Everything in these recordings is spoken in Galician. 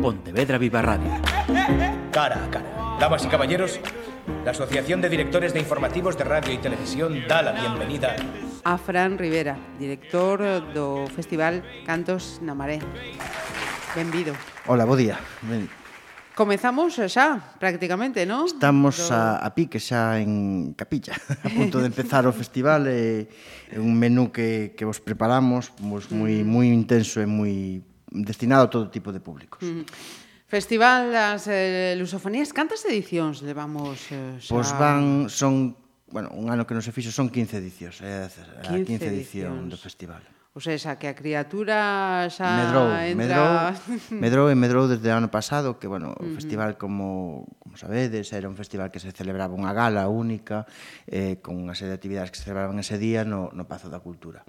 Pontevedra Viva Radio. Cara a cara. Damas y caballeros, la Asociación de Directores de Informativos de Radio y Televisión da la bienvenida a Fran Rivera, director do Festival Cantos na Maré. Benvido. Hola, bo día. Ben. Comezamos xa, prácticamente, non? Estamos do... a, a pique xa en Capilla, a punto de empezar o festival. É, é un menú que, que vos preparamos, pois, moi, moi intenso e moi destinado a todo tipo de públicos. Mm. Festival das eh, Lusofonías, cantas edicións levamos eh, xa? Pois van, son, bueno, un ano que non se fixo son 15 edicións, é eh, a 15, 15 edición edicións. do festival. O sea, xa que a criatura xa medrou, entra... Medrou, medrou e medrou desde o ano pasado, que, bueno, uh -huh. o festival, como, como sabedes, era un festival que se celebraba unha gala única, eh, con unha serie de actividades que se celebraban ese día no, no Pazo da Cultura.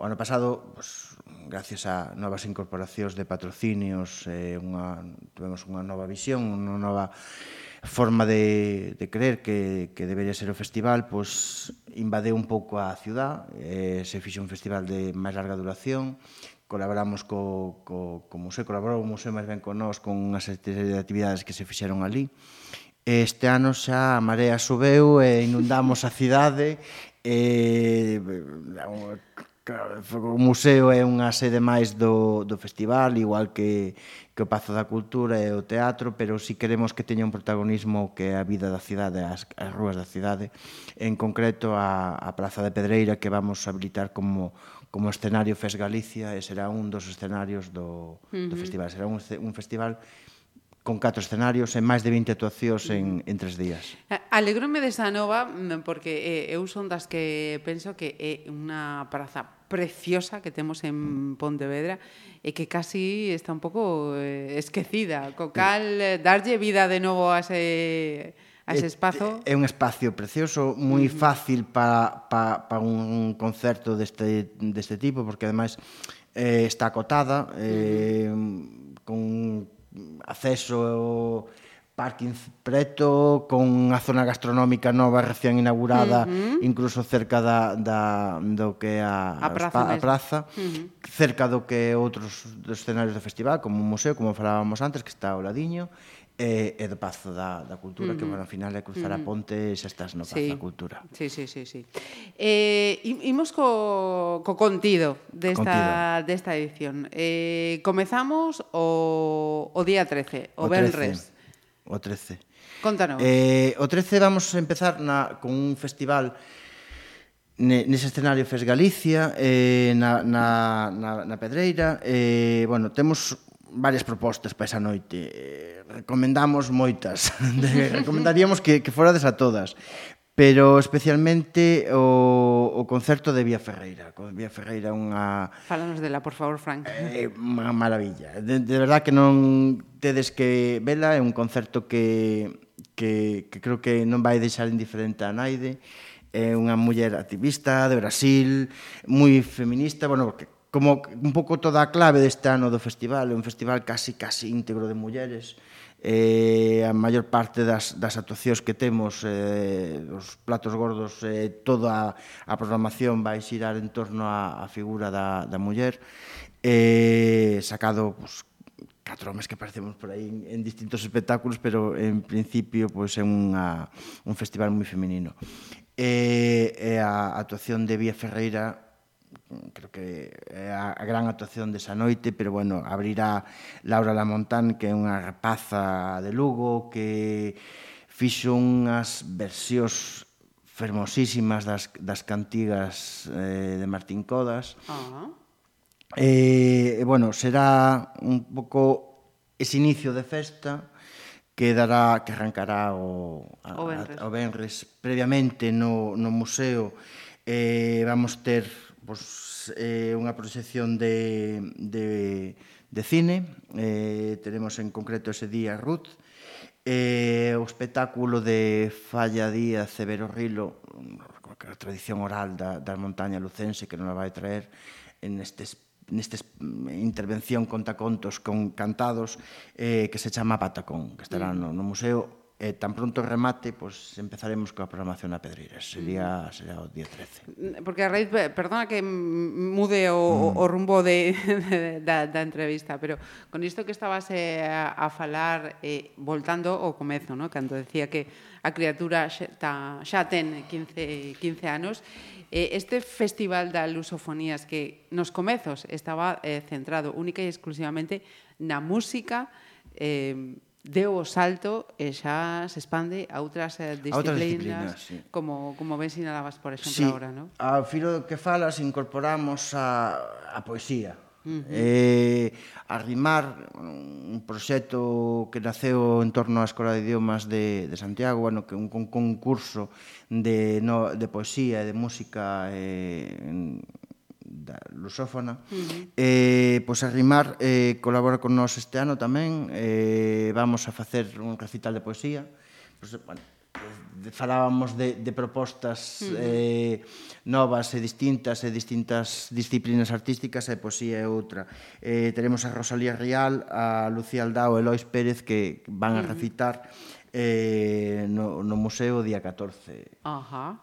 O ano pasado, pues, gracias a novas incorporacións de patrocinios, eh, unha, tuvemos unha nova visión, unha nova forma de, de creer que, que debería ser o festival, pois invadeu un pouco a ciudad, eh, se fixe un festival de máis larga duración, colaboramos co, co, co museo, colaborou o museo máis ben con nós con unha serie de actividades que se fixeron ali. Este ano xa a marea subeu e inundamos a cidade e Claro, o museo é unha sede máis do, do festival, igual que, que o Pazo da Cultura e o teatro, pero si queremos que teña un protagonismo que é a vida da cidade, as, as rúas da cidade, en concreto a, a Praza de Pedreira que vamos a habilitar como, como escenario Fes Galicia e será un dos escenarios do, uh -huh. do festival. Será un, un festival con catro escenarios e máis de 20 actuacións en, en tres días. Eh, Alegrome desta nova mm, porque eh, eu son das que penso que é unha praza preciosa que temos en Pontevedra e que casi está un pouco eh, esquecida, co cal eh, darlle vida de novo a ese a ese eh, espazo. É, é un espacio precioso, moi mm. fácil para, para, para un concerto deste, deste tipo, porque ademais eh, está acotada, eh, mm. con acceso parking preto con a zona gastronómica nova recién inaugurada, uh -huh. incluso cerca da, da do que a a praza, spa, a praza uh -huh. cerca do que outros dos escenarios do festival, como un museo, como falábamos antes, que está ao ladiño. Uh e, e do Pazo da, da Cultura, que, mm. bueno, ao final é cruzar mm -hmm. a ponte e xa estás no Pazo sí. da Cultura. Sí, sí, sí. sí. Eh, imos co, co contido desta, contido. desta edición. Eh, comezamos o, o día 13, o, o Benres. o 13. Contanos. Eh, o 13 vamos a empezar na, con un festival nese escenario Fes Galicia eh, na, na, na, na Pedreira eh, bueno, temos varias propostas para esa noite. Eh, recomendamos moitas. De, recomendaríamos que, que forades a todas. Pero especialmente o, o concerto de Vía Ferreira. Con Vía Ferreira unha... Fálanos dela, por favor, Frank. Eh, unha maravilla. De, de verdad que non tedes que vela. É un concerto que, que, que creo que non vai deixar indiferente a naide é unha muller activista de Brasil, moi feminista, bueno, porque como un pouco toda a clave deste ano do festival, é un festival casi casi íntegro de mulleres, eh, a maior parte das, das actuacións que temos eh, os platos gordos eh, toda a programación vai xirar en torno á, á figura da, da muller eh, sacado pues, catro homes que aparecemos por aí en, en distintos espectáculos pero en principio pues, é unha, un festival moi feminino. E, eh, e a actuación de Vía Ferreira creo que é a, a gran actuación desa noite, pero bueno, abrirá Laura Lamontán, que é unha rapaza de Lugo, que fixo unhas versións fermosísimas das, das cantigas eh, de Martín Codas. Uh -huh. E, eh, bueno, será un pouco ese inicio de festa, que dará que arrancará o a, o venres. a, o Benres previamente no no museo eh vamos ter pues, eh, unha proxección de, de, de cine. Eh, tenemos en concreto ese día Ruth, eh, o espectáculo de Falla Díaz Severo Rilo, a tradición oral da, da montaña lucense que non a vai traer en estes nesta mm, intervención contacontos con cantados eh, que se chama Patacón, que estará mm. no, no museo. E tan pronto remate, pois empezaremos coa programación a Pedreiras. Sería, mm. sería o día 13. Mm, porque a raíz, eh, perdona que mude o, mm. o rumbo de, de, da, da entrevista, pero con isto que estabas eh, a, a falar, eh, voltando ao comezo, no? cando decía que a criatura xa, ta, xa ten 15, 15 anos, eh, este festival da lusofonías que nos comezos estaba eh, centrado única e exclusivamente na música, eh, deu o salto e xa se expande a outras disciplinas, a outras disciplinas sí. como, como ben sinalabas, por exemplo, sí, agora, non? Ao filo do que falas incorporamos a, a poesía, Uh -huh. eh, arrimar un proxecto que naceu en torno á Escola de Idiomas de, de Santiago, bueno, que un, un concurso de, no, de poesía e de música eh, en, da lusófona. Uh -huh. Eh, pois Arrimar eh, colabora con nós este ano tamén, eh, vamos a facer un recital de poesía. Pois, bueno, falábamos de, de propostas uh -huh. eh, novas e distintas e distintas disciplinas artísticas e poesía é outra. Eh, teremos a Rosalía Rial, a Lucía Aldao e Lois Pérez que van a recitar eh, no, no museo día 14. Ajá. Uh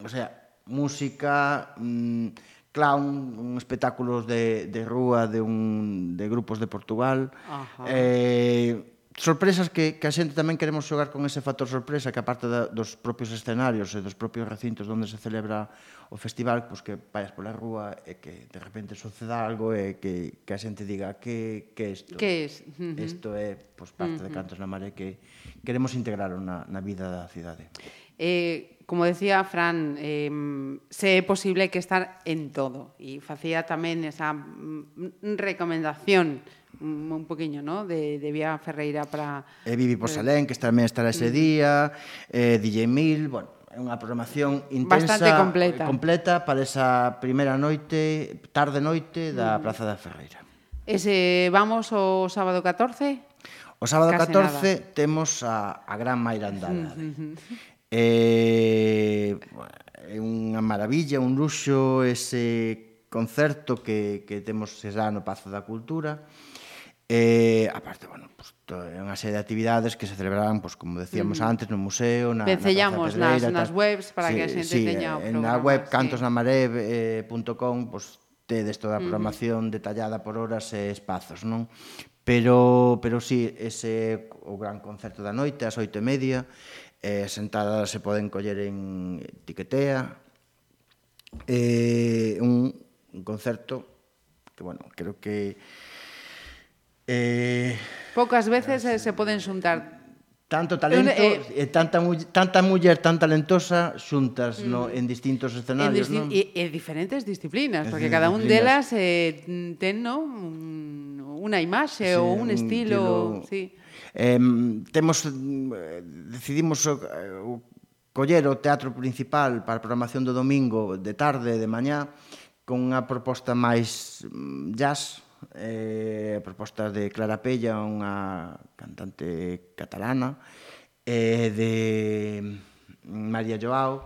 -huh. O sea, música... mmm, clown, un espectáculos de, de rúa de, un, de grupos de Portugal. Ajá. Eh, sorpresas que, que a xente tamén queremos xogar con ese factor sorpresa que aparte da, dos propios escenarios e dos propios recintos onde se celebra o festival pois que vayas pola rúa e que de repente suceda algo e que, que a xente diga que, que isto que es? uh -huh. isto é pois, parte uh -huh. de Cantos na Mare que queremos integrar na, na vida da cidade eh, como decía Fran, eh, se é posible que estar en todo e facía tamén esa mm, recomendación mm, un poquinho, ¿no? De, de Vía Ferreira para... E Vivi eh, Posalén, que tamén estará ese día, eh, DJ Mil, bueno, é unha programación intensa, Bastante completa. Eh, completa para esa primeira noite, tarde noite da. Praza da Ferreira. Ese vamos o sábado 14? O sábado Case 14 nada. temos a, a Gran Mairandada. Eh, é unha maravilla, un luxo ese concerto que, que temos ese ano Pazo da Cultura. Eh, aparte, bueno, pues, é unha serie de actividades que se celebrarán, pues, como decíamos mm. antes, no museo, na, Vencellamos na Pedreira, nas, nas webs para sí, que a xente sí, teña o programa. Na web sí. cantosnamareb.com eh, pues, tedes toda a mm. programación mm. detallada por horas e espazos, non? Pero, pero sí, ese o gran concerto da noite, ás oito e media, eh, sentadas se poden coller en Tiquetea, eh, un, un concerto que, bueno, creo que... Eh, Pocas veces eh, se poden xuntar tanto talento eh, eh, tanta tanta muller tan talentosa xuntas mm, no en distintos escenarios, en disti non? E, e diferentes disciplinas, porque cada un delas eh ten, no, un, unha imaxe sí, ou un, un estilo, estilo, sí. Eh, temos, decidimos eh, o, coller o teatro principal para a programación do domingo de tarde e de mañá con unha proposta máis mm, jazz, eh, propostas de Clara Pella, unha cantante catalana, eh, de mm, María Joao,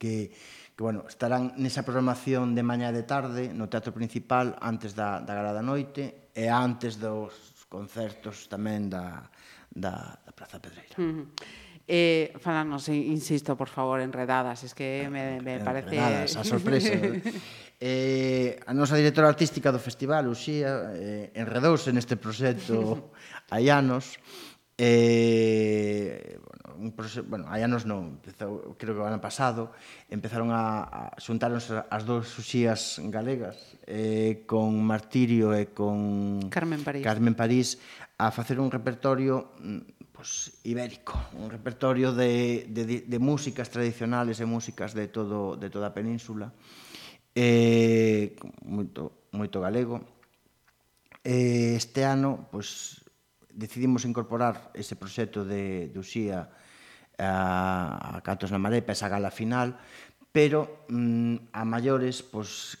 que, que bueno, estarán nesa programación de mañá de tarde no Teatro Principal antes da, da Gala da Noite e antes dos, concertos tamén da, da, da Praza Pedreira. Uh -huh. Eh, falanos, insisto, por favor, enredadas, es que me, me parece... Enredadas, a sorpresa. eh, a nosa directora artística do festival, Uxía, eh, enredouse neste proxecto hai anos, Eh, bueno, un proceso, bueno, hai anos non, empezou, creo que o ano pasado, empezaron a, a xuntaronse as dous suxías galegas eh, con Martirio e con Carmen París. Carmen París a facer un repertorio mm, pues, ibérico, un repertorio de, de, de músicas tradicionales e músicas de, todo, de toda a península eh, moito, moito galego eh, este ano pues, decidimos incorporar ese proxecto de, de Uxía a, a Cantos na Marepa, esa gala final, pero mm, a maiores, pois,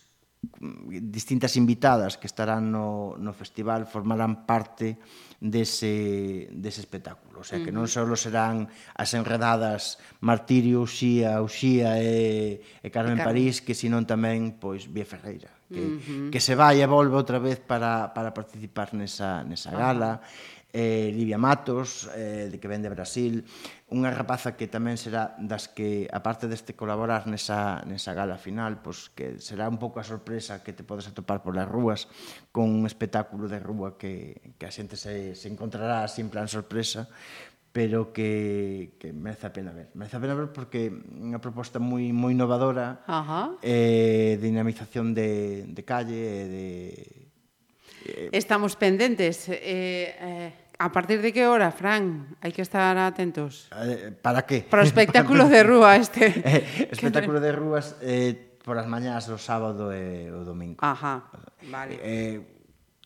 distintas invitadas que estarán no, no festival formarán parte dese, dese espectáculo. O sea, que non só serán as enredadas Martirio, Uxía, Uxía e, e Carmen, Carmen París, que senón tamén pois Vía Ferreira, que, uh -huh. que se vai e volve outra vez para, para participar nesa, nesa gala. Uh -huh eh, Livia Matos, eh, de que vende Brasil, unha rapaza que tamén será das que, aparte deste colaborar nesa, nesa gala final, pois que será un pouco a sorpresa que te podes atopar polas rúas con un espectáculo de rúa que, que a xente se, se encontrará sin plan sorpresa, pero que, que merece a pena ver. Merece a pena ver porque unha proposta moi moi innovadora Ajá. eh, dinamización de, de calle, de, Estamos pendentes. Eh, eh, a partir de que hora, Fran? Hai que estar atentos. Eh, para que? Para o espectáculo de rúa este. Eh, espectáculo de rúas eh, por as mañás do sábado e o domingo. Ajá, vale. Eh,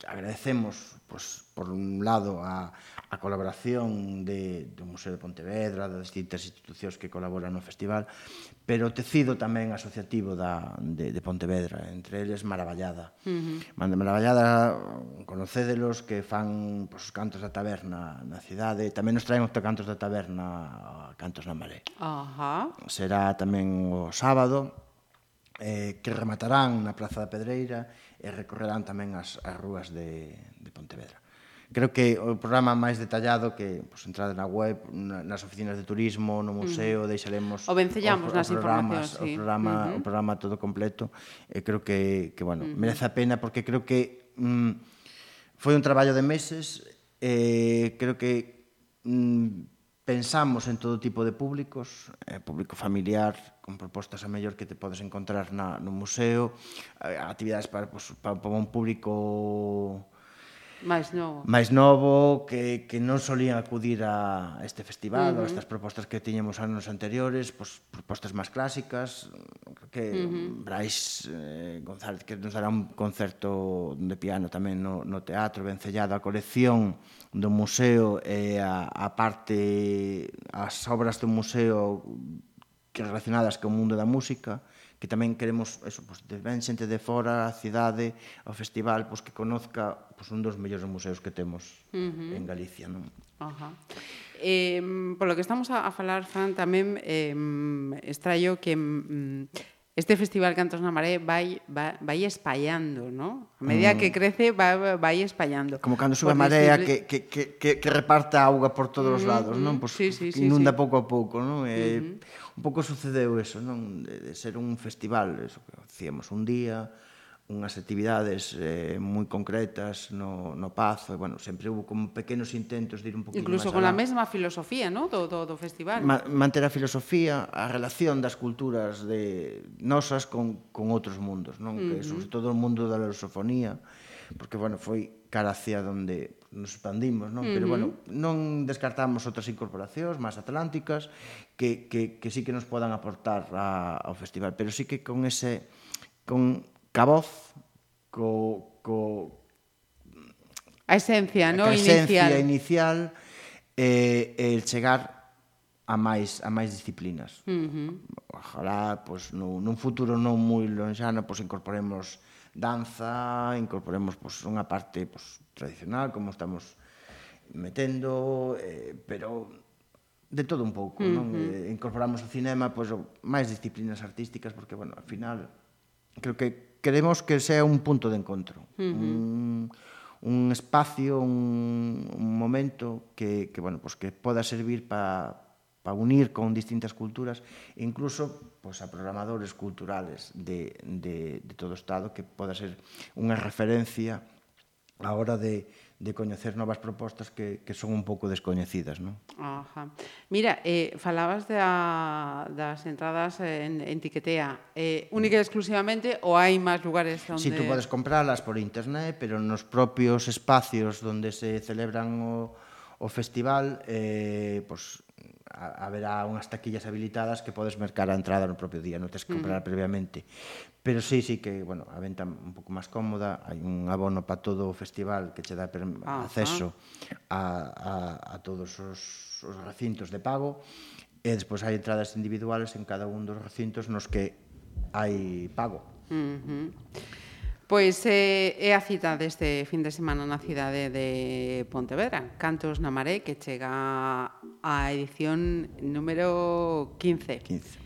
agradecemos, pues, por un lado, a, a colaboración de, do Museo de Pontevedra, das distintas institucións que colaboran no festival, pero o tecido tamén asociativo da, de, de Pontevedra, entre eles Maravallada. Uh -huh. Maravallada, conocédelos, que fan pues, os cantos da taberna na cidade, tamén nos traen os cantos da taberna, cantos na maré. Uh -huh. Será tamén o sábado, eh, que rematarán na Praza da Pedreira e recorrerán tamén as, as rúas de, de Pontevedra creo que o programa máis detallado que pues, entrade na web, nas oficinas de turismo, no mm. museo, mm. deixaremos o vencellamos nas informacións, sí. o programa, uh -huh. o programa todo completo. Eh, creo que que bueno, uh -huh. merece a pena porque creo que mm, foi un traballo de meses, eh creo que mm, pensamos en todo tipo de públicos, eh, público familiar, con propostas a mellor que te podes encontrar na, no museo, eh, actividades para, pues, para, para un público máis novo, máis novo que, que non solían acudir a este festival, uh -huh. a estas propostas que tiñemos anos anteriores, pois, propostas máis clásicas, que uh -huh. Brais eh, González, que nos dará un concerto de piano tamén no, no teatro, vencellado a colección do museo e a, a parte, as obras do museo que relacionadas co mundo da música, que tamén queremos eso, pois, de ben xente de fora, a cidade, ao festival, pois, que conozca pois, un dos mellores museos que temos uh -huh. en Galicia. Non? Ajá. Eh, polo que estamos a, a falar, Fran, tamén eh, extraio que mm, este festival Cantos na Maré vai, vai, vai espallando, ¿no? A medida mm. que crece vai, vai espallando. Como cando sube a marea simple... que, que, que, que reparta auga por todos mm, os lados, mm, non? Pues, sí, sí, inunda sí, pouco a pouco, non? E, mm -hmm. Un pouco sucedeu eso, non? De, de ser un festival, eso que facíamos un día, unhas actividades eh, moi concretas no, no Pazo, e, bueno, sempre hubo como pequenos intentos de ir un poquinho Incluso máis Incluso con a mesma filosofía, ¿no? do, do, do festival. Ma manter a filosofía, a relación das culturas de nosas con, con outros mundos, non? Uh -huh. Que, sobre todo o mundo da lusofonía, porque, bueno, foi cara hacia donde nos expandimos, non? Uh -huh. Pero, bueno, non descartamos outras incorporacións máis atlánticas que, que, que sí que nos podan aportar a, ao festival, pero sí que con ese con ca voz, co, co, A esencia, no? A esencia inicial, inicial e eh, el chegar a máis a máis disciplinas. Uh -huh. Ojalá, pois, no, nun futuro non moi lonxano, pois, incorporemos danza, incorporemos pois, unha parte pois, tradicional, como estamos metendo, eh, pero de todo un pouco, uh -huh. non? Eh, incorporamos o cinema, pois, máis disciplinas artísticas, porque, bueno, al final, creo que queremos que sea un punto de encontro, uh -huh. un, un espacio, un, un momento que, que, bueno, pues que poda servir para pa unir con distintas culturas, incluso pues, a programadores culturales de, de, de todo o Estado, que poda ser unha referencia a hora de, de coñecer novas propostas que, que son un pouco descoñecidas, non? Ajá. Mira, eh, falabas da, das entradas en, en tiquetea. Eh, única e exclusivamente ou hai máis lugares onde... Si, sí, tú podes compralas por internet, pero nos propios espacios onde se celebran o, o festival, eh, pues, haberá unhas taquillas habilitadas que podes mercar a entrada no propio día, non tens que comprar uh -huh. previamente. Pero sí, sí que, bueno, a venta un pouco máis cómoda, hai un abono para todo o festival que che dá acceso a, a, a todos os, os recintos de pago, e despois hai entradas individuales en cada un dos recintos nos que hai pago. Uh -huh. Pois é, é a cita deste fin de semana na cidade de Pontevedra, Cantos na Maré, que chega á edición número 15. 15.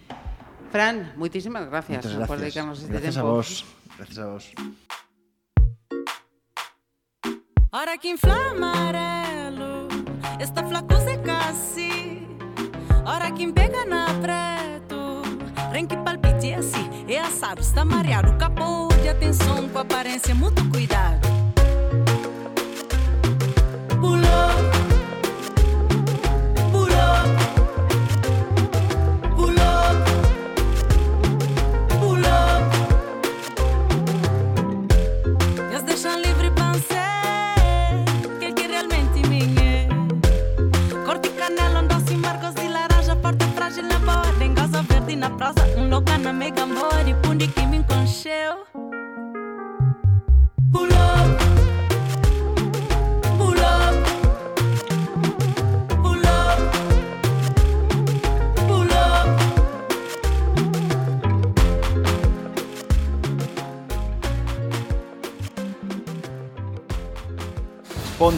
Fran, moitísimas gracias, gracias. por dedicarnos este gracias tempo. A vos. Gracias a vos. Ora que inflamarelo, esta flaco se casi. Ora que pega na preto, ren que palpite assim, e assado, está mareado, capô. Atenção com aparência, muito cuidado.